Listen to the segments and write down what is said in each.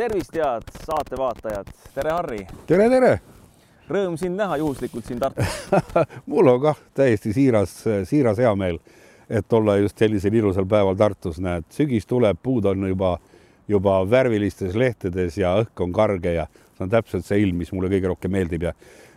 tervist, head saatevaatajad. tere, Harri. tere, tere. Rõõm sind näha juhuslikult siin Tartus mul on kah täiesti siiras, siiras heameel, et olla just sellisel ilusal päeval Tartus, näed, sügis tuleb, puud on juba, juba värvilistes lehtedes ja õhk on karge ja see on täpselt see ilm, mis mulle kõige rohkem meeldib ja,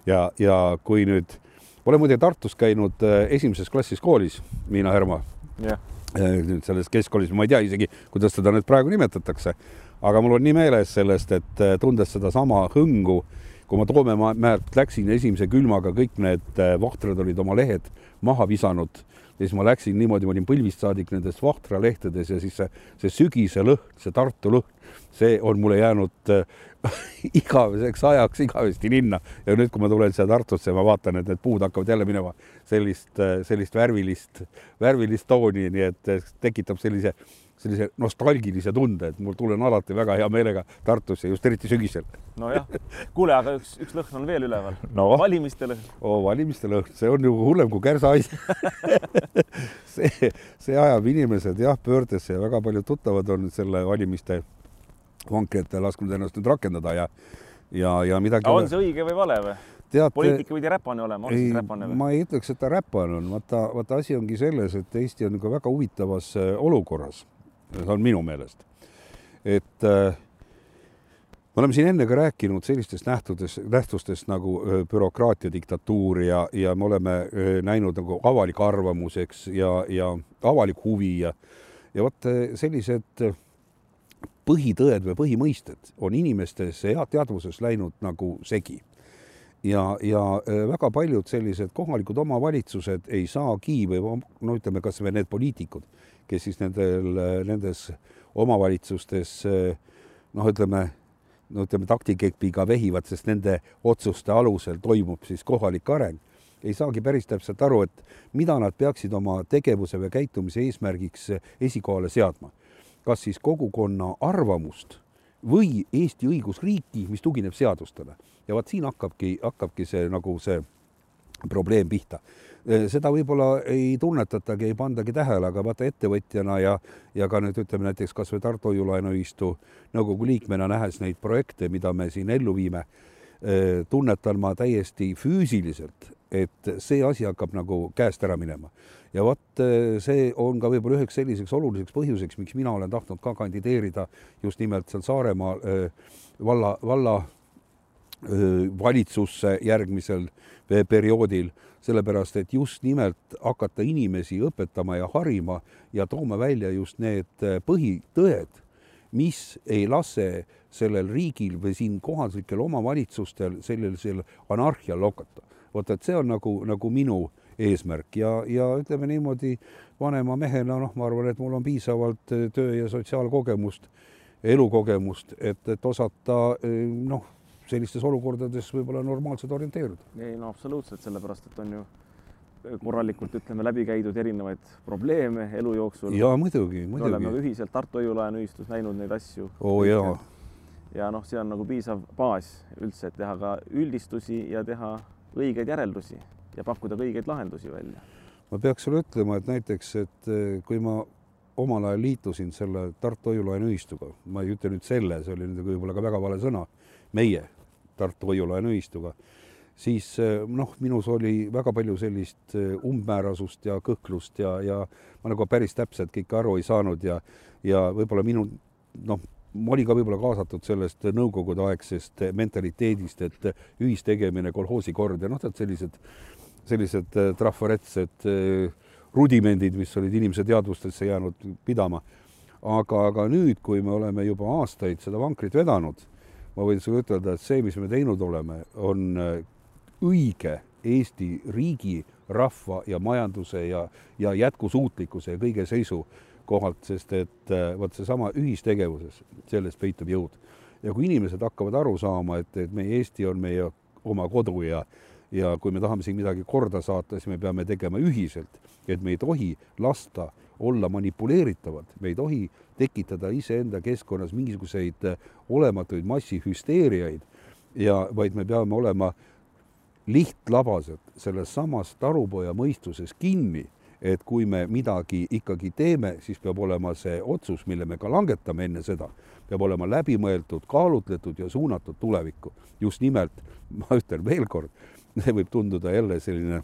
ja, ja kui nüüd, olen muide Tartus käinud äh, esimeses klassis koolis, Miina Härma. jah nüüd selles keskkoolis, ma ei tea isegi, kuidas seda nüüd praegu nimetatakse, aga mul on nii meeles sellest, et äh, tundes sedasama hõngu, kui ma Toomemäelt läksin esimese külmaga, kõik need äh, vahtrad olid oma lehed maha visanud. Ja siis ma läksin niimoodi, ma olin põlvist saadik nendes vahtralehtedes ja siis see, see sügise lõhn, see Tartu lõhn, see on mulle jäänud äh, igaveseks ajaks igavesti linna. Ja nüüd, kui ma tulen siia Tartusse, ma vaatan, et need puud hakkavad jälle minema sellist, sellist värvilist, värvilist tooni, nii et tekitab sellise sellise nostalgilise tunde, et mul tulen alati väga hea meelega Tartusse, just eriti sügisel. nojah, kuule, aga üks, üks lõhn on veel üleval no.. valimiste lõhn oo, valimiste lõhn, see on ju hullem kui kärsa asi see, see ajab inimesed jah pöördesse ja väga paljud tuttavad on selle valimiste vankri ette lasknud ennast nüüd rakendada ja ja, ja midagi. on see õige või vale või? Teate, poliitika pidi räpane olema, on siis räpane või? ma ei ütleks, et ta räpane on, vaata, vaata asi ongi selles, et Eesti on nagu väga huvitavas äh, olukorras see on minu meelest. et äh, me oleme siin enne ka rääkinud sellistest nähtudest, nähtustest nagu äh, bürokraatia diktatuur ja, ja me oleme äh, näinud nagu avalik arvamus, eks, ja, ja avalik huvi ja, ja vot äh, sellised põhitõed või põhimõisted on inimestes teadvuses läinud nagu segi. ja, ja väga paljud sellised kohalikud omavalitsused ei saagi või no ütleme, kasvõi need poliitikud kes siis nendel, nendes omavalitsustes noh, ütleme, no ütleme taktikepiga vehivad, sest nende otsuste alusel toimub siis kohalik areng, ei saagi päris täpselt aru, et mida nad peaksid oma tegevuse või käitumise eesmärgiks esikohale seadma. kas siis kogukonna arvamust või Eesti õigusriiki, mis tugineb seadustele. ja vot siin hakkabki, hakkabki see nagu see probleem pihta Eh, seda võib-olla ei tunnetatagi, ei pandagi tähele, aga vaata ettevõtjana ja, ja ka nüüd ütleme näiteks kasvõi Tartu Hoiu-laenuühistu nõukogu liikmena nähes neid projekte, mida me siin ellu viime, eh, tunnetan ma täiesti füüsiliselt, et see asi hakkab nagu käest ära minema. ja vot eh, see on ka võib-olla üheks selliseks oluliseks põhjuseks, miks mina olen tahtnud ka kandideerida just nimelt seal Saaremaa valla, valla valitsusse järgmisel perioodil sellepärast et just nimelt hakata inimesi õpetama ja harima ja tooma välja just need äh, põhitõed, mis ei lase sellel riigil või siin kohalikel omavalitsustel sellisel anarhial lokata. vot et see on nagu, nagu minu eesmärk ja, ja ütleme niimoodi vanema mehena, noh, ma arvan, et mul on piisavalt äh, töö ja sotsiaalkogemust, elukogemust, et, et osata äh, noh sellistes olukordades võib-olla normaalselt orienteeruda. ei no absoluutselt, sellepärast et on ju korralikult ütleme läbi käidud erinevaid probleeme elu jooksul. ja muidugi, muidugi. oleme ühiselt Tartu Hoiu-laenuühistus näinud neid asju. oo oh, jaa. ja noh, see on nagu piisav baas üldse, et teha ka üldistusi ja teha õigeid järeldusi ja pakkuda ka õigeid lahendusi välja. ma peaks sulle ütlema, et näiteks, et eh, kui ma omal ajal liitusin selle Tartu Hoiu-laenuühistuga, ma ei ütle nüüd selle, see oli võib-olla ka väga vale sõna, meie Tartu Hoiu-laenuühistuga, siis eh, noh, minus oli väga palju sellist eh, umbmäärasust ja kõhklust ja, ja ma nagu päris täpselt kõike aru ei saanud ja, ja võib-olla minu noh, ma olin ka võib-olla kaasatud sellest nõukogudeaegsest mentaliteedist, et ühistegemine, kolhoosi kord ja noh, tead sellised, sellised eh, trafaretsed rudimendid, mis olid inimese teadvustesse jäänud pidama. aga, aga nüüd, kui me oleme juba aastaid seda vankrit vedanud ma võin sulle ütelda, et see, mis me teinud oleme, on äh, õige Eesti riigi, rahva ja majanduse ja, ja jätkusuutlikkuse ja kõige seisukohalt, sest et äh, vot seesama ühistegevuses, selles peitub jõud. ja kui inimesed hakkavad aru saama, et, et meie Eesti on meie oma kodu ja ja kui me tahame siin midagi korda saata, siis me peame tegema ühiselt, et me ei tohi lasta olla manipuleeritavad, me ei tohi tekitada iseenda keskkonnas mingisuguseid äh, olematuid massihüsteeriaid ja vaid me peame olema lihtlabased selles samas talupoja mõistuses kinni, et kui me midagi ikkagi teeme, siis peab olema see otsus, mille me ka langetame enne seda, peab olema läbimõeldud, kaalutletud ja suunatud tulevikku. just nimelt, ma ütlen veel kord, see võib tunduda jälle selline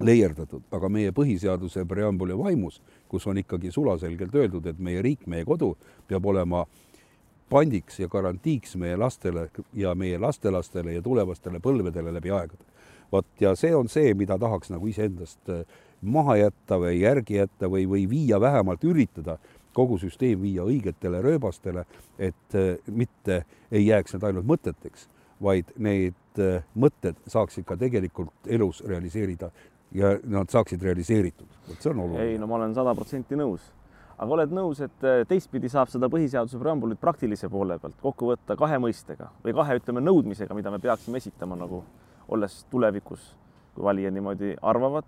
leierdatud, aga meie põhiseaduse preambuli vaimus, kus on ikkagi sulaselgelt öeldud, et meie riik, meie kodu peab olema pandiks ja garantiiks meie lastele ja meie lastelastele ja tulevastele põlvedele läbi aegade. vot ja see on see, mida tahaks nagu iseendast äh, maha jätta või järgi jätta või, või viia vähemalt üritada kogu süsteem viia õigetele rööbastele, et äh, mitte ei jääks need ainult mõteteks, vaid need äh, mõtted saaksid ka tegelikult elus realiseerida ja nad saaksid realiseeritud, vot see on oluline. ei no ma olen sada protsenti nõus aga oled nõus, et äh, teistpidi saab seda põhiseaduse preambulit praktilise poole pealt kokku võtta kahe mõistega või kahe, ütleme, nõudmisega, mida me peaksime esitama nagu olles tulevikus, kui valijad niimoodi arvavad,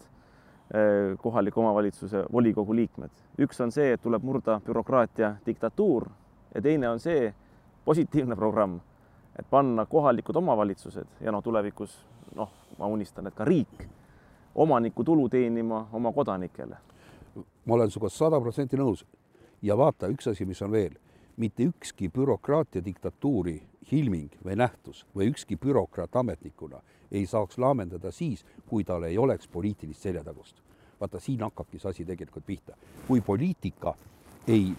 äh, kohaliku omavalitsuse volikogu liikmed. üks on see, et tuleb murda bürokraatia diktatuur ja teine on see positiivne programm, et panna kohalikud omavalitsused ja noh, tulevikus noh, ma unistan, et ka riik omaniku tulu teenima oma kodanikele ma olen sinuga sada protsenti nõus. ja vaata, üks asi, mis on veel, mitte ükski bürokraatia diktatuuri ilming või nähtus või ükski bürokraat ametnikuna ei saaks laamendada siis, kui tal ei oleks poliitilist seljatagust. vaata, siin hakkabki see asi tegelikult pihta. kui poliitika ei,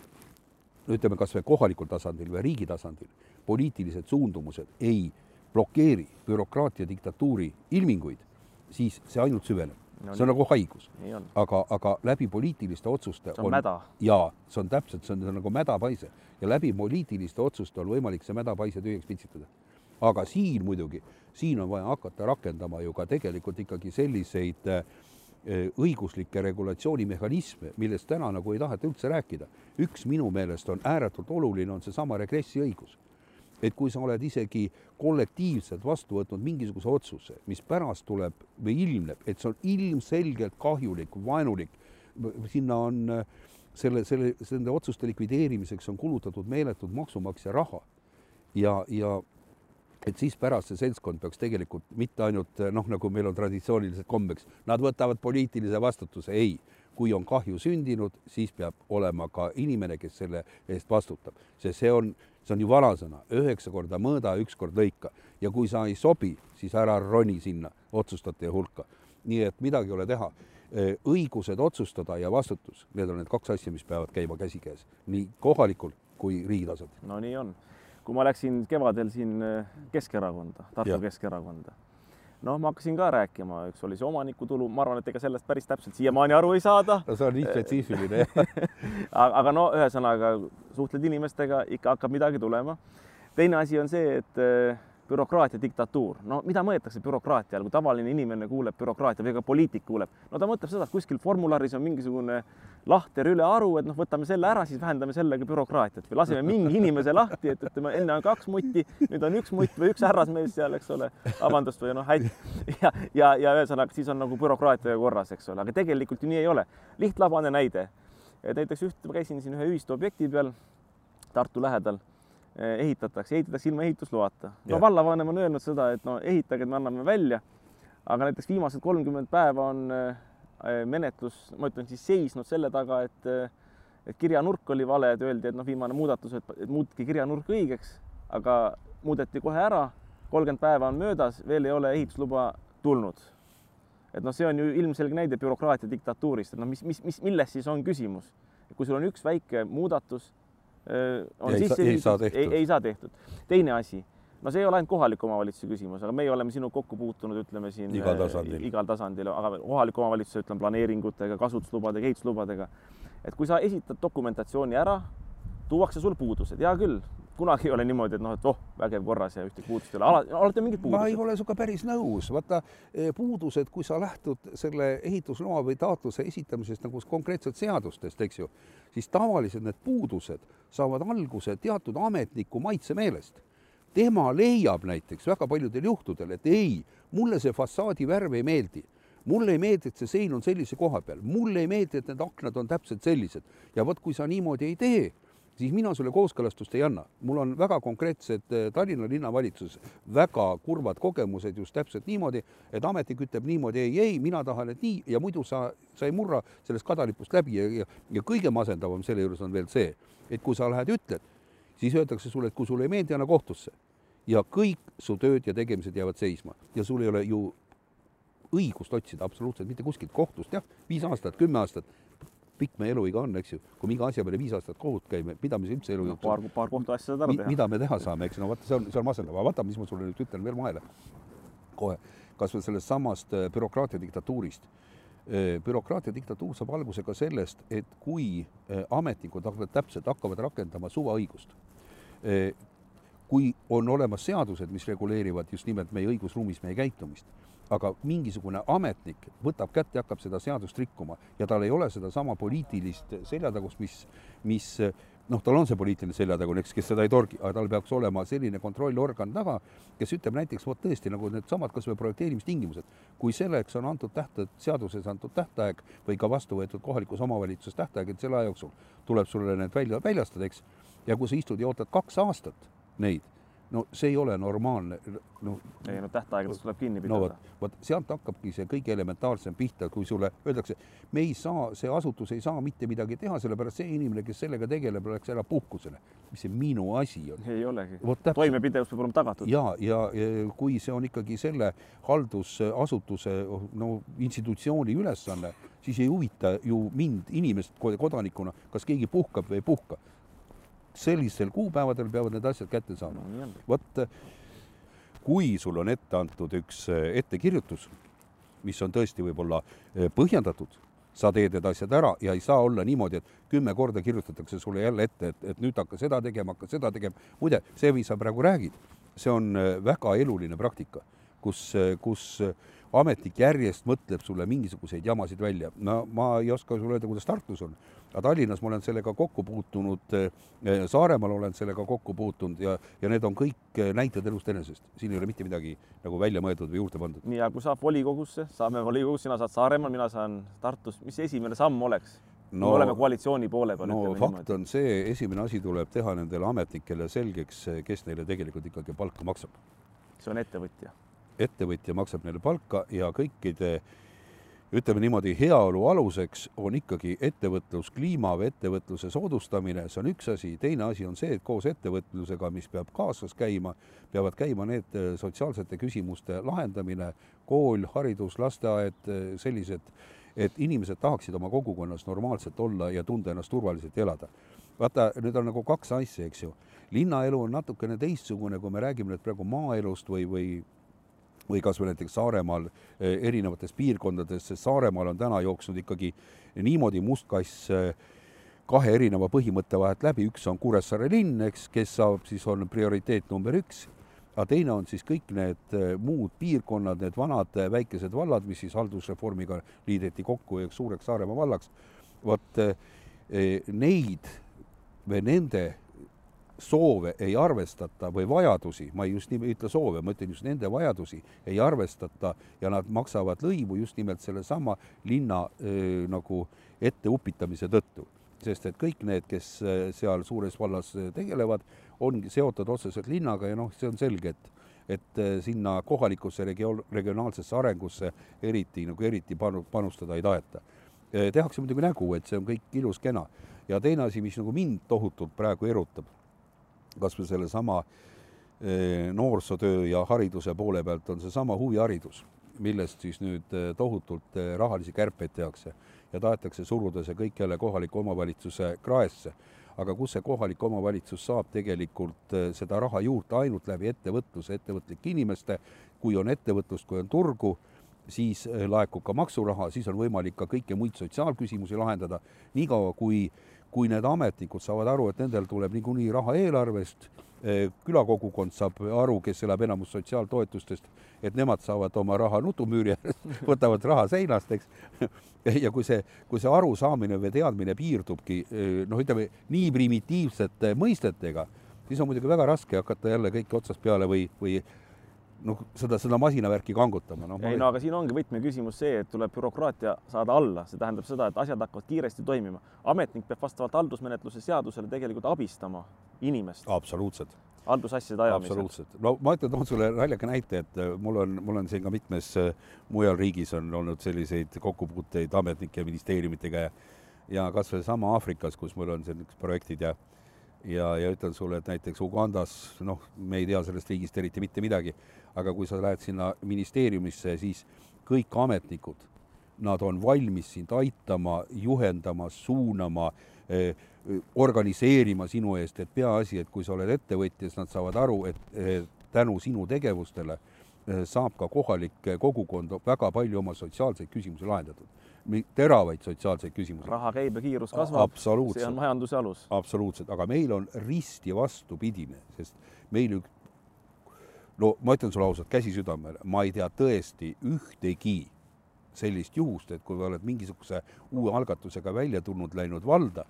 ütleme kas või kohalikul tasandil või riigi tasandil, poliitilised suundumused ei blokeeri bürokraatia diktatuuri ilminguid, siis see ainult süveneb no, see on nagu haigus. aga, aga läbi poliitiliste otsuste see on, on mäda. jaa, see on täpselt, see on, nagu mädapaise ja läbi poliitiliste otsuste on võimalik see mädapaise tühjaks pitsitada. aga siin muidugi, siin on vaja hakata rakendama ju ka tegelikult ikkagi selliseid äh, õiguslikke regulatsioonimehhanisme, millest täna nagu ei taheta üldse rääkida. üks minu meelest on ääretult oluline, on seesama regressiõigus et kui sa oled isegi kollektiivselt vastu võtnud mingisuguse otsuse, mis pärast tuleb või ilmneb, et see on ilmselgelt kahjulik, vaenulik, sinna on selle, selle, nende otsuste likvideerimiseks on kulutatud meeletud maksumaksja raha. Ja, ja et siis pärast see seltskond peaks tegelikult mitte ainult noh, nagu meil on traditsiooniliselt kombeks, nad võtavad poliitilise vastutuse, ei kui on kahju sündinud, siis peab olema ka inimene, kes selle eest vastutab, sest see on, see on ju vanasõna, üheksa korda mõõda, üks kord lõika ja kui sa ei sobi, siis ära roni sinna otsustajate hulka. nii et midagi ei ole teha. õigused otsustada ja vastutus, need on need kaks asja, mis peavad käima käsikäes nii kohalikul kui riigi tasandil. no nii on. kui ma läksin kevadel siin Keskerakonda, Tartu ja. Keskerakonda noh, ma hakkasin ka rääkima, üks oli see omanikutulu, ma arvan, et ega sellest päris täpselt siiamaani aru ei saada. no see on nii spetsiifiline aga no ühesõnaga suhtled inimestega, ikka hakkab midagi tulema. teine asi on see, et bürokraatia diktatuur, no mida mõeldakse bürokraatia all, kui tavaline inimene kuuleb bürokraatia või ka poliitik kuuleb, no ta mõtleb seda, et kuskil formularis on mingisugune lahter ülearu, et noh, võtame selle ära, siis vähendame sellega bürokraatiat või laseme mingi inimese lahti, et ütleme, enne on kaks mutti, nüüd on üks mutt või üks härrasmees seal, eks ole, vabandust või noh, häid ja, ja, ja ühesõnaga siis on nagu bürokraatia korras, eks ole, aga tegelikult ju nii ei ole. lihtlabane näide. näiteks üht, ma käisin siin ühe ühistu objekti peal Tartu lähedal ehitatakse, ehitatakse ilma ehitusloata. no vallavanem on öelnud seda, et no ehitage, et me anname välja. aga näiteks viimased kolmkümmend päeva on eh, menetlus, ma ütlen siis seisnud selle taga, et eh, et kirjanurk oli vale, et öeldi, et noh, viimane muudatus, et, et muutke kirjanurk õigeks, aga muudeti kohe ära, kolmkümmend päeva on möödas, veel ei ole ehitusluba tulnud. et noh, see on ju ilmselge näide bürokraatia diktatuurist, et noh, mis, mis, mis, milles siis on küsimus? kui sul on üks väike muudatus on ei sisse tehtud. ei, ei saa tehtud. teine asi, no see ei ole ainult kohaliku omavalitsuse küsimus, aga meie oleme sinuga kokku puutunud, ütleme siin igal tasandil, igal tasandil, aga kohaliku omavalitsuse, ütleme planeeringutega, kasutuslubadega, ehituslubadega. et kui sa esitad dokumentatsiooni ära, tuuakse sul puudused, hea küll, kunagi ei ole niimoodi, et noh, et oh, vägev korras ja ühtegi puudust ei ole, alati, alati on mingid puudused. ma ei ole sinuga päris nõus, vaata eh, puudused, kui sa lähtud selle ehitusloa või taotluse esitamisest nagu konkreetselt seadustest, eks ju, siis tavaliselt need puudused saavad alguse teatud ametniku maitsemeelest. tema leiab näiteks väga paljudel juhtudel, et ei, mulle see fassaadi värv ei meeldi. Mulle ei meeldi, et see sein on sellise koha peal, mulle ei meeldi, et need aknad on täpselt sellised. Ja vot, kui sa niimoodi ei tee siis mina sulle kooskõlastust ei anna. mul on väga konkreetsed eh, Tallinna linnavalitsuses väga kurvad kogemused just täpselt niimoodi, et ametnik ütleb niimoodi ei, ei, mina tahan, et nii ja muidu sa, sa ei murra sellest kadalipust läbi ja, ja, ja kõige masendavam selle juures on veel see, et kui sa lähed, ütled, siis öeldakse sulle, et kui sulle ei meeldi, anna kohtusse. ja kõik su tööd ja tegemised jäävad seisma ja sul ei ole ju õigust otsida absoluutselt mitte kuskilt kohtust, jah, viis aastat, kümme aastat, pikk meie eluiga on, eks ju, kui me iga asja peale viis aastat kohut käime, mida me siis üldse elu no, jooksul paar, paar kohtuasja saad ära teha. mida me teha saame, eks no vaata, see on, see on masendav, aga vaata, mis ma sulle nüüd ütlen veel vahele. kohe, kas või sellest samast äh, bürokraatia diktatuurist. Äh, bürokraatia diktatuur saab alguse ka sellest, et kui äh, ametnikud hakkavad täpselt, hakkavad rakendama suvaõigust, kui on olemas seadused, mis reguleerivad just nimelt meie õigusruumis meie käitumist aga mingisugune ametnik võtab kätte ja hakkab seda seadust rikkuma ja tal ei ole sedasama poliitilist seljatagust, mis, mis noh, tal on see poliitiline seljatagune, eks, kes seda ei torgi, aga tal peaks olema selline kontrollorgan taga, kes ütleb näiteks vot tõesti nagu needsamad kas või projekteerimistingimused, kui selleks on antud tähtaeg, seaduses antud tähtaeg või ka vastu võetud kohalikus omavalitsuses tähtaeg, et selle aja jooksul tuleb sulle need välja, väljastada, eks, ja kui sa istud ja ootad kaks aastat neid no see ei ole normaalne, noh. ei no tähtaegadest tuleb kinni pidada. no vot, vot sealt hakkabki see kõige elementaarsem pihta, kui sulle öeldakse, me ei saa, see asutus ei saa mitte midagi teha, sellepärast see inimene, kes sellega tegeleb, läks ära puhkusele. mis see minu asi on? ei olegi. toimepidevus peab olema tagatud. ja, ja, ja kui see on ikkagi selle haldusasutuse no institutsiooni ülesanne, siis ei huvita ju mind inimest kodanikuna, kas keegi puhkab või ei puhka sellistel kuupäevadel peavad need asjad kätte saama no,. vot kui sul on ette antud üks eh, ettekirjutus, mis on tõesti võib-olla eh, põhjendatud, sa teed need asjad ära ja ei saa olla niimoodi, et kümme korda kirjutatakse sulle jälle ette, et, et nüüd hakka seda tegema, hakka seda tegema. muide, see, mis sa praegu räägid, see on eh, väga eluline praktika, kus, kus ametnik järjest mõtleb sulle mingisuguseid jamasid välja. no ma ei oska sulle öelda, kuidas Tartus on aga Tallinnas ma olen sellega kokku puutunud, eh, Saaremaal olen sellega kokku puutunud ja, ja need on kõik eh, näited elust enesest. siin ei ole mitte midagi nagu välja mõeldud või juurde pandud. nii, aga kui saab volikogusse, saame volikogusse, sina saad Saaremaal, mina saan Tartus, mis esimene samm oleks? no, me oleme koalitsiooni poole peal. no fakt niimoodi. on see, esimene asi tuleb teha nendele ametnikele selgeks, kes neile tegelikult ikkagi palka maksab. see on ettevõtja? Ettevõtja maksab neile palka ja kõikide ütleme niimoodi, heaolu aluseks on ikkagi ettevõtluskliima või ettevõtluse soodustamine, see on üks asi, teine asi on see, et koos ettevõtlusega, mis peab kaasas käima, peavad käima need äh, sotsiaalsete küsimuste lahendamine, kool, haridus, lasteaed, äh, sellised, et inimesed tahaksid oma kogukonnas normaalselt olla ja tunda ennast turvaliselt elada. vaata, nüüd on nagu kaks asja, eks ju. linnaelu on natukene teistsugune, kui me räägime nüüd praegu maaelust või, või või kas või näiteks Saaremaal eh, erinevates piirkondades, sest Saaremaal on täna jooksnud ikkagi niimoodi must kass eh, kahe erineva põhimõtte vahelt läbi, üks on Kuressaare linn, eks, kes saab, siis on prioriteet number üks, aga teine on siis kõik need eh, muud piirkonnad, need vanad väikesed vallad, mis siis haldusreformiga liideti kokku üheks suureks Saaremaa vallaks. vot neid või nende soove ei arvestata või vajadusi, ma just ei ütle soove, ma ütlen just nende vajadusi ei arvestata ja nad maksavad lõivu just nimelt sellesama linna öö, nagu etteupitamise tõttu. sest et kõik need, kes seal suures vallas tegelevad, ongi seotud otseselt linnaga ja noh, see on selge, et et sinna kohalikusse regioon, regionaalsesse arengusse eriti nagu eriti panu-, panustada ei taheta. tehakse muidugi nägu, et see on kõik ilus-kena ja teine asi, mis nagu mind tohutult praegu erutab kas või sellesama eh, noorsootöö ja hariduse poole pealt on seesama huviharidus, millest siis nüüd eh, tohutult eh, rahalisi kärpeid tehakse ja tahetakse suruda see kõik jälle kohaliku omavalitsuse kraesse. aga kus see kohalik omavalitsus saab tegelikult seda raha juurde ainult läbi ettevõtluse, ettevõtlike inimeste, kui on ettevõtlust, kui on turgu, siis laekub ka maksuraha, siis on võimalik ka kõiki muid sotsiaalküsimusi lahendada, niikaua kui kui need ametnikud saavad aru, et nendel tuleb niikuinii raha eelarvest, eh, külakogukond saab aru, kes elab enamus sotsiaaltoetustest, et nemad saavad oma raha nutumüüri äärest, võtavad raha seinast, eks. ja kui see, kui see arusaamine või teadmine piirdubki eh, noh, ütleme nii primitiivsete mõistetega, siis on muidugi väga raske hakata jälle kõike otsast peale või, või noh, seda, seda masinavärki kangutama, noh. ei no aga siin ongi võtmeküsimus see, et tuleb bürokraatia saada alla, see tähendab seda, et asjad hakkavad kiiresti toimima. ametnik peab vastavalt haldusmenetluse seadusele tegelikult abistama inimest. absoluutselt. haldusasjade ajamisel. absoluutselt. no ma ütlen, toon sulle naljaka näite, et äh, mul on, mul on siin ka mitmes äh, mujal riigis on olnud selliseid kokkupuuteid ametnike ja ministeeriumitega ja ja kas või sama Aafrikas, kus mul on sellised projektid ja ja, ja ütlen sulle, et näiteks Ugandas, noh, me ei tea sellest riigist eriti mitte midagi, aga kui sa lähed sinna ministeeriumisse, siis kõik ametnikud, nad on valmis sind aitama, juhendama, suunama eh,, organiseerima sinu eest, et peaasi, et kui sa oled ettevõtja, siis nad saavad aru, et eh, tänu sinu tegevustele eh, saab ka kohalik kogukond väga palju oma sotsiaalseid küsimusi lahendatud teravaid sotsiaalseid küsimusi. raha käib ja kiirus kasvab, see on majanduse alus. absoluutselt, aga meil on risti vastupidine, sest meil ük-, no ma ütlen sulle ausalt, käsi südamele, ma ei tea tõesti ühtegi sellist juhust, et kui oled mingisuguse uue algatusega välja tulnud, läinud valda,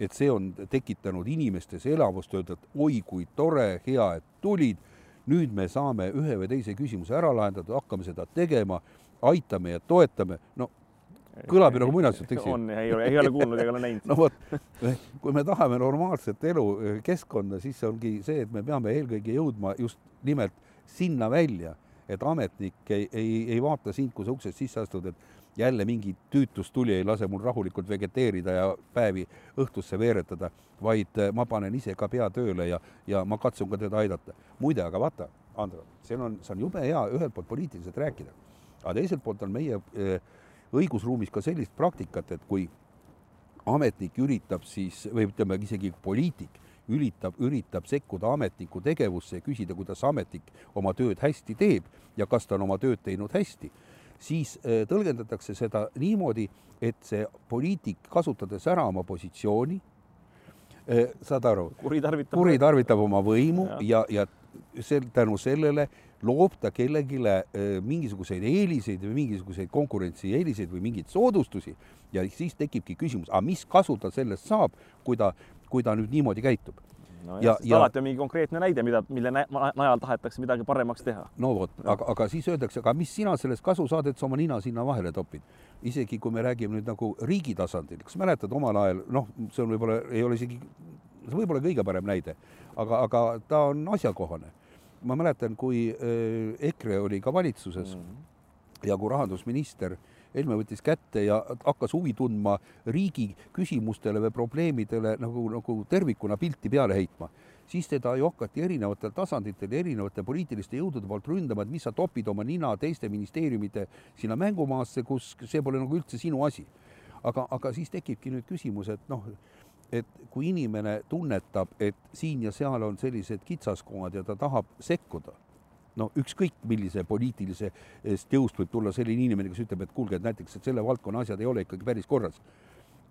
et see on tekitanud inimestes elavust, öelda, et oi kui tore, hea, et tulid, nüüd me saame ühe või teise küsimuse ära lahendatud, hakkame seda tegema, aitame ja toetame, no kõlab ju nagu muinasjutt, eks ju? on, ei ole, ei ole kuulnud ega ole näinud. no vot, kui me tahame normaalset elu, keskkonda, siis ongi see, et me peame eelkõige jõudma just nimelt sinna välja, et ametnik ei, ei, ei vaata sind, kui sa uksest sisse astud, et jälle mingi tüütustuli ei lase mul rahulikult vegeteerida ja päevi õhtusse veeretada, vaid äh, ma panen ise ka pea tööle ja, ja ma katsun ka teda aidata. muide, aga vaata, Andro, see on, see on jube hea ühelt poolt poliitiliselt rääkida, aga teiselt poolt on meie äh, õigusruumis ka sellist praktikat, et kui ametnik üritab siis või ütleme isegi poliitik üritab, üritab sekkuda ametniku tegevusse ja küsida, kuidas ametnik oma tööd hästi teeb ja kas ta on oma tööd teinud hästi, siis äh, tõlgendatakse seda niimoodi, et see poliitik, kasutades ära oma positsiooni, äh, saad aru, kuritarvitab, kuritarvitab oma võimu ja, ja, ja sel, tänu sellele loob ta kellelegi mingisuguseid eeliseid või mingisuguseid konkurentsieeliseid või mingeid soodustusi ja siis tekibki küsimus, aga mis kasu ta sellest saab, kui ta, kui ta nüüd niimoodi käitub no ja, ja alati on mingi konkreetne näide, mida, mille najal tahetakse midagi paremaks teha. no vot, aga, aga siis öeldakse, aga mis sina sellest kasu saad, et sa oma nina sinna vahele topid. isegi kui me räägime nüüd nagu riigi tasandil, kas mäletad omal ajal, noh, see on võib-olla, ei ole isegi, see võib olla kõige parem näide, aga, aga ta on asjakohane ma mäletan, kui äh, EKRE oli ka valitsuses mm -hmm. ja kui rahandusminister Helme võttis kätte ja hakkas huvi tundma riigi küsimustele või probleemidele nagu, nagu tervikuna pilti peale heitma, siis teda ju hakati erinevatel tasanditel ja erinevate poliitiliste jõudude poolt ründama, et mis sa topid oma nina teiste ministeeriumite sinna mängumaasse, kus see pole nagu üldse sinu asi. aga, aga siis tekibki nüüd küsimus, et noh, et kui inimene tunnetab, et siin ja seal on sellised kitsaskohad ja ta tahab sekkuda, no ükskõik millise poliitilisest jõust võib tulla selline inimene, kes ütleb, et kuulge, et näiteks, et selle valdkonna asjad ei ole ikkagi päris korras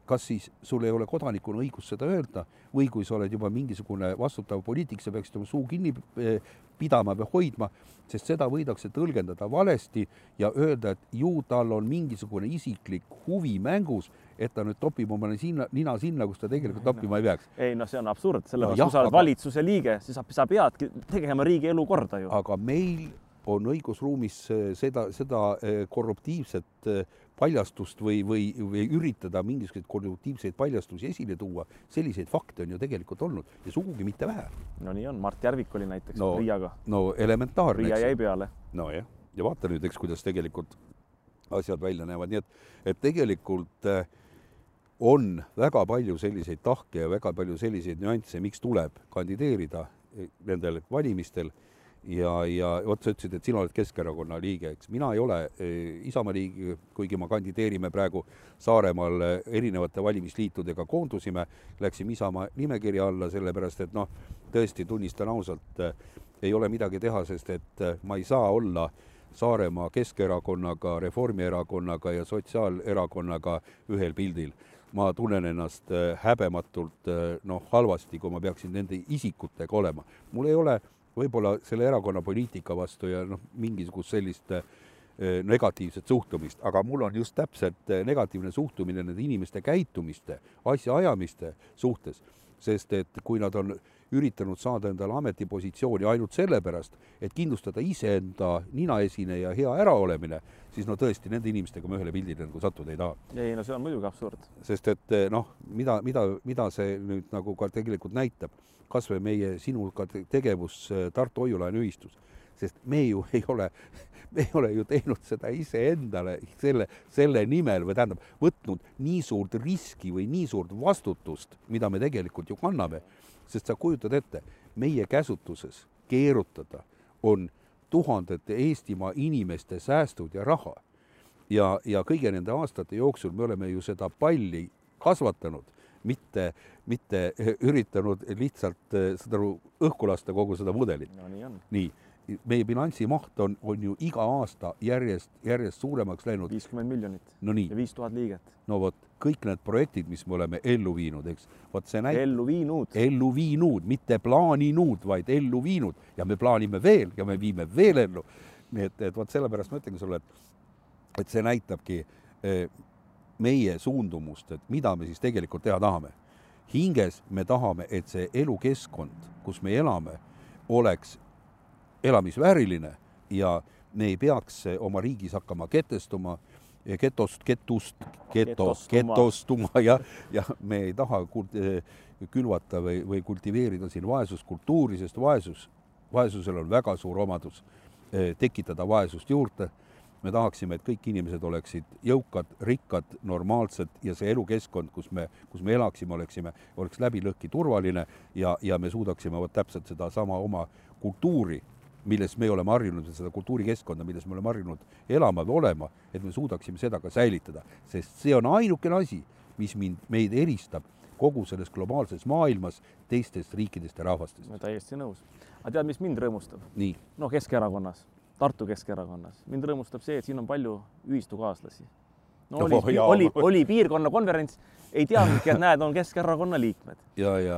kas siis sul ei ole kodanikuna õigust seda öelda või kui sa oled juba mingisugune vastutav poliitik, sa peaksid oma suu kinni eh, pidama või hoidma, sest seda võidakse tõlgendada valesti ja öelda, et ju tal on mingisugune isiklik huvi mängus, et ta nüüd topib oma sinna, nina sinna, kus ta tegelikult toppima ei peaks. ei noh, see on absurd, sellepärast no, kui sa oled aga... valitsuse liige, siis sa peadki tegema riigi elu korda ju. aga meil on õigusruumis eh, seda, seda eh, korruptiivset paljastust või, või, või üritada mingisuguseid korruptiivseid paljastusi esile tuua, selliseid fakte on ju tegelikult olnud ja sugugi mitte vähe. no nii on, Mart Järvik oli näiteks no, Riiaga. no elementaarne. Riia jäi peale. nojah, ja vaata nüüd, eks, kuidas tegelikult asjad välja näevad, nii et, et tegelikult äh, on väga palju selliseid tahke ja väga palju selliseid nüansse, miks tuleb kandideerida eh, nendel valimistel ja, ja vot sa ütlesid, et sina oled Keskerakonna liige, eks. Mina ei ole eh, Isamaa liige, kuigi me kandideerime praegu Saaremaal eh, erinevate valimisliitudega. Koondusime, läksime Isamaa nimekirja alla, sellepärast et noh, tõesti tunnistan ausalt, eh, ei ole midagi teha, sest et ma ei saa olla Saaremaa Keskerakonnaga, Reformierakonnaga ja Sotsiaalerakonnaga ühel pildil. Ma tunnen ennast häbematult noh, halvasti, kui ma peaksin nende isikutega olema. mul ei ole võib-olla selle erakonna poliitika vastu ja noh, mingisugust sellist eh, negatiivset suhtumist, aga mul on just täpselt eh, negatiivne suhtumine nende inimeste käitumiste, asjaajamiste suhtes, sest et kui nad on üritanud saada endale ametipositsiooni ainult sellepärast, et kindlustada iseenda ninaesine ja hea äraolemine, siis no tõesti, nende inimestega ma ühele pildile nagu sattuda ei taha. ei no see on muidugi absurd. sest et noh, mida, mida, mida see nüüd nagu ka tegelikult näitab, kas või meie sinuga tegevus Tartu Hoiu-laenuühistus, sest me ju ei ole me ei ole ju teinud seda iseendale selle, selle nimel või tähendab, võtnud nii suurt riski või nii suurt vastutust, mida me tegelikult ju kanname sest sa kujutad ette, meie käsutuses keerutada on tuhandete Eestimaa inimeste säästud ja raha. ja, ja kõigi nende aastate jooksul me oleme ju seda palli kasvatanud, mitte, mitte üritanud lihtsalt, saad aru, õhku lasta kogu seda mudelit. no nii nii meie bilansi maht on, on ju iga aasta järjest, järjest suuremaks läinud. viiskümmend miljonit. no ja viis tuhat liiget. no vot, kõik need projektid, mis me oleme ellu viinud, eks, vot see näitab. ellu viinud. ellu viinud, mitte plaaninud, vaid ellu viinud ja me plaanime veel ja me viime veel ellu. nii et, et vot sellepärast ma ütlengi sulle, et, et see näitabki eh, meie suundumust, et mida me siis tegelikult teha tahame. hinges me tahame, et see elukeskkond, kus me elame, oleks elamisvääriline ja me ei peaks oma riigis hakkama ketestuma, getost, ketust, geto, getostuma ja, ja me ei taha külvata või, või kultiveerida siin vaesuskultuuri, sest vaesus, vaesusel on väga suur omadus eh, tekitada vaesust juurde. me tahaksime, et kõik inimesed oleksid jõukad, rikkad, normaalsed ja see elukeskkond, kus me, kus me elaksime, oleksime, oleks läbi-lõhki turvaline ja, ja me suudaksime vot täpselt sedasama oma kultuuri milles me oleme harjunud, seda kultuurikeskkonda, milles me oleme harjunud elama või olema, et me suudaksime seda ka säilitada, sest see on ainukene asi, mis mind, meid eristab kogu selles globaalses maailmas teistest riikidest ja rahvastest. täiesti nõus. aga tead, mis mind rõõmustab? noh, Keskerakonnas, Tartu Keskerakonnas, mind rõõmustab see, et siin on palju ühistukaaslasi. no oli, oli, oli piirkonna konverents ei teadnudki, et näed, on Keskerakonna liikmed.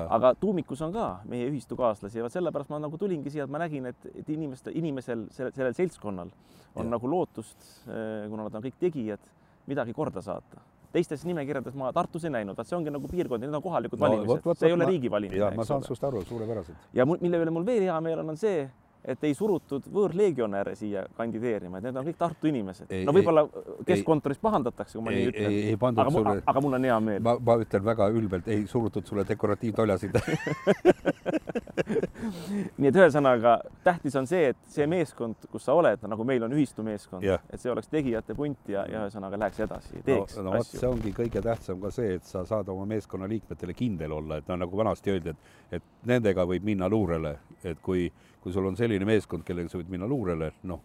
aga tuumikus on ka meie ühistukaaslasi ja sellepärast ma nagu tulingi siia, et ma nägin, et, et inimeste, inimesel, sellel, sellel seltskonnal on ja. nagu lootust, eh, kuna nad on kõik tegijad, midagi korda saata teistes nimekirjades ma Tartus ei näinud, vaat see ongi nagu piirkond, need on kohalikud no, valimised, see ei ole riigi valimine. ja ma saan sinust aru suurepäraselt. ja mille üle mul veel hea meel on, on see, et ei surutud võõrlegionäre siia kandideerima, et need on kõik Tartu inimesed. no võib-olla keskkontoris pahandatakse, kui ma nii ütlen. aga, sulle... aga mul on hea meel. ma, ma ütlen väga ülbelt, ei surutud sulle dekoratiivtoljasid nii et ühesõnaga tähtis on see, et see meeskond, kus sa oled, nagu meil on ühistumeeskond, et see oleks tegijate punt ja, ja ühesõnaga läheks edasi, teeks no, no, asju. see ongi kõige tähtsam ka see, et sa saad oma meeskonna liikmetele kindel olla, et no nagu vanasti öeldi, et, et nendega võib minna luurele, et kui kui sul on selline meeskond, kellega sa võid minna luurele, noh,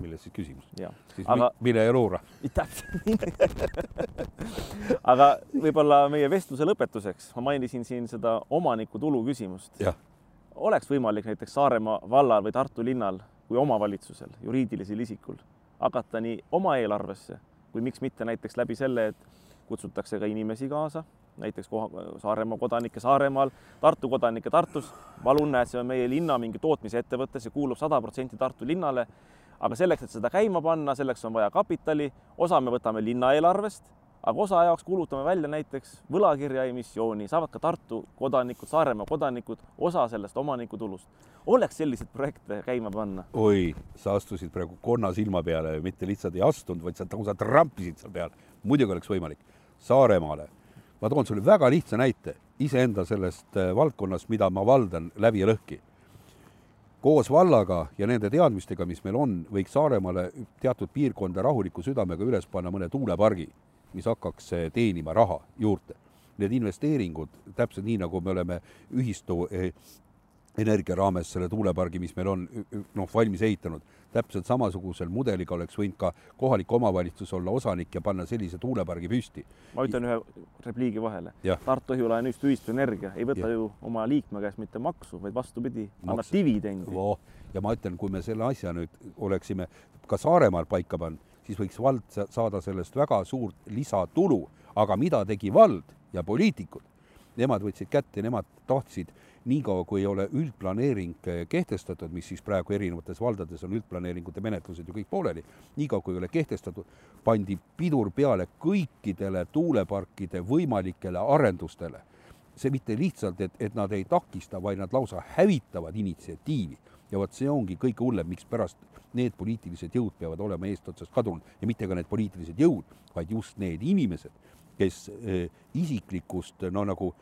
milles siis küsimus? siis aga... mine ja luura. aga võib-olla meie vestluse lõpetuseks ma mainisin siin seda omanikutulu küsimust. oleks võimalik näiteks Saaremaa vallal või Tartu linnal kui omavalitsusel, juriidilisel isikul hakata nii oma eelarvesse kui miks mitte näiteks läbi selle, et kutsutakse ka inimesi kaasa näiteks Saaremaa kodanikke Saaremaal, Tartu kodanikke Tartus. palun, näed, see on meie linna mingi tootmisettevõte, see kuulub sada protsenti Tartu linnale. aga selleks, et seda käima panna, selleks on vaja kapitali, osa me võtame linna eelarvest, aga osa jaoks kulutame välja näiteks võlakirja emissiooni, saavad ka Tartu kodanikud, Saaremaa kodanikud osa sellest omanikutulust. oleks selliseid projekte käima panna? oi, sa astusid praegu konna silma peale, mitte lihtsalt ei astunud, vaid sa lausa trampisid seal peal. muidugi oleks võimalik. Saaremaale ma toon sulle väga lihtsa näite iseenda sellest äh, valdkonnast, mida ma valdan läbi ja lõhki. koos vallaga ja nende teadmistega, mis meil on, võiks Saaremaale teatud piirkonda rahuliku südamega üles panna mõne tuulepargi, mis hakkaks äh, teenima raha juurde. Need investeeringud, täpselt nii, nagu me oleme ühistu äh, energia raames selle tuulepargi, mis meil on noh, valmis ehitanud täpselt samasugusel mudeliga oleks võinud ka kohalik omavalitsus olla osanik ja panna sellise tuulepargi püsti. ma ütlen ühe repliigi vahele. Tartu Õhulaen Ühistu Ühistu Energia ei võta ja. ju oma liikme käest mitte maksu, vaid vastupidi, annab dividendi oh,. ja ma ütlen, kui me selle asja nüüd oleksime ka Saaremaal paika pannud, siis võiks vald saada sellest väga suurt lisatulu, aga mida tegi vald ja poliitikud? Nemad võtsid kätte, nemad tahtsid niikaua, kui ei ole üldplaneering eh, kehtestatud, mis siis praegu erinevates valdades on üldplaneeringute menetlused ju kõik pooleli, niikaua kui ei ole kehtestatud, pandi pidur peale kõikidele tuuleparkide võimalikele arendustele. See mitte lihtsalt, et, et nad ei takista, vaid nad lausa hävitavad initsiatiivi. Ja vot see ongi kõige hullem, mikspärast need poliitilised jõud peavad olema eestotsast kadunud. Ja mitte ka need poliitilised jõud, vaid just need inimesed, kes eh, isiklikust no nagu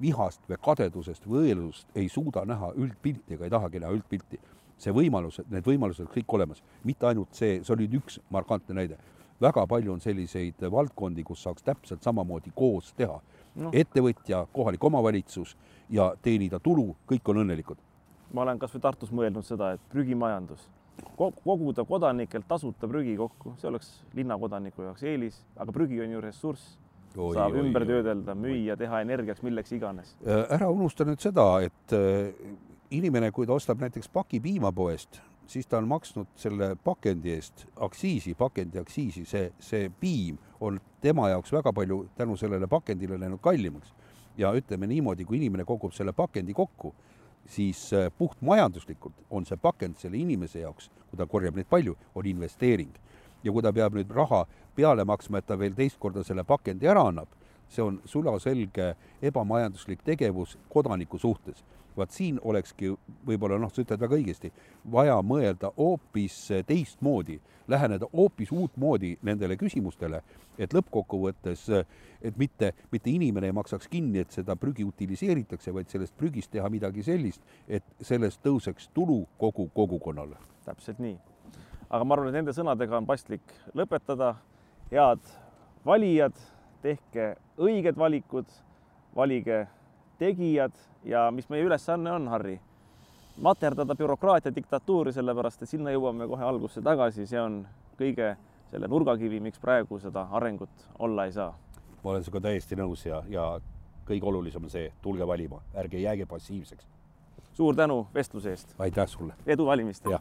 vihast või kadedusest või õelust ei suuda näha üldpilti ega ei tahagi näha üldpilti. see võimalus, need võimalused kõik olemas, mitte ainult see, see oli üks markantne näide. väga palju on selliseid valdkondi, kus saaks täpselt samamoodi koos teha no.. ettevõtja, kohalik omavalitsus ja teenida tulu, kõik on õnnelikud. ma olen kasvõi Tartus mõelnud seda, et prügimajandus koguda kodanikelt tasuta prügi kokku, see oleks linnakodaniku jaoks eelis, aga prügi on ju ressurss, saab oi, ümber oi, töödelda, müüa, teha energiaks, milleks iganes. Äh, ära unusta nüüd seda, et äh, inimene, kui ta ostab näiteks paki piima poest, siis ta on maksnud selle pakendi eest aktsiisi, pakendi aktsiisi, see, see piim on tema jaoks väga palju tänu sellele pakendile läinud kallimaks. ja ütleme niimoodi, kui inimene kogub selle pakendi kokku, siis äh, puhtmajanduslikult on see pakend selle inimese jaoks, kui ta korjab neid palju, on investeering. ja kui ta peab nüüd raha peale maksma, et ta veel teist korda selle pakendi ära annab, see on sulaselge ebamajanduslik tegevus kodaniku suhtes vaat siin olekski võib-olla noh, sa ütled väga õigesti, vaja mõelda hoopis teistmoodi, läheneda hoopis uutmoodi nendele küsimustele, et lõppkokkuvõttes, et mitte, mitte inimene ei maksaks kinni, et seda prügi utiliseeritakse, vaid sellest prügist teha midagi sellist, et sellest tõuseks tulu kogu kogukonnale. täpselt nii. aga ma arvan, et nende sõnadega on paslik lõpetada. Head valijad, tehke õiged valikud, valige tegijad ja mis meie ülesanne on, Harri? materdada bürokraatia diktatuuri, sellepärast et sinna jõuame kohe algusse tagasi, see on kõige selle nurgakivi, miks praegu seda arengut olla ei saa. ma olen sinuga täiesti nõus ja, ja kõige olulisem on see, tulge valima, ärge jääge passiivseks. suur tänu vestluse eest. aitäh sulle. edu valimistel.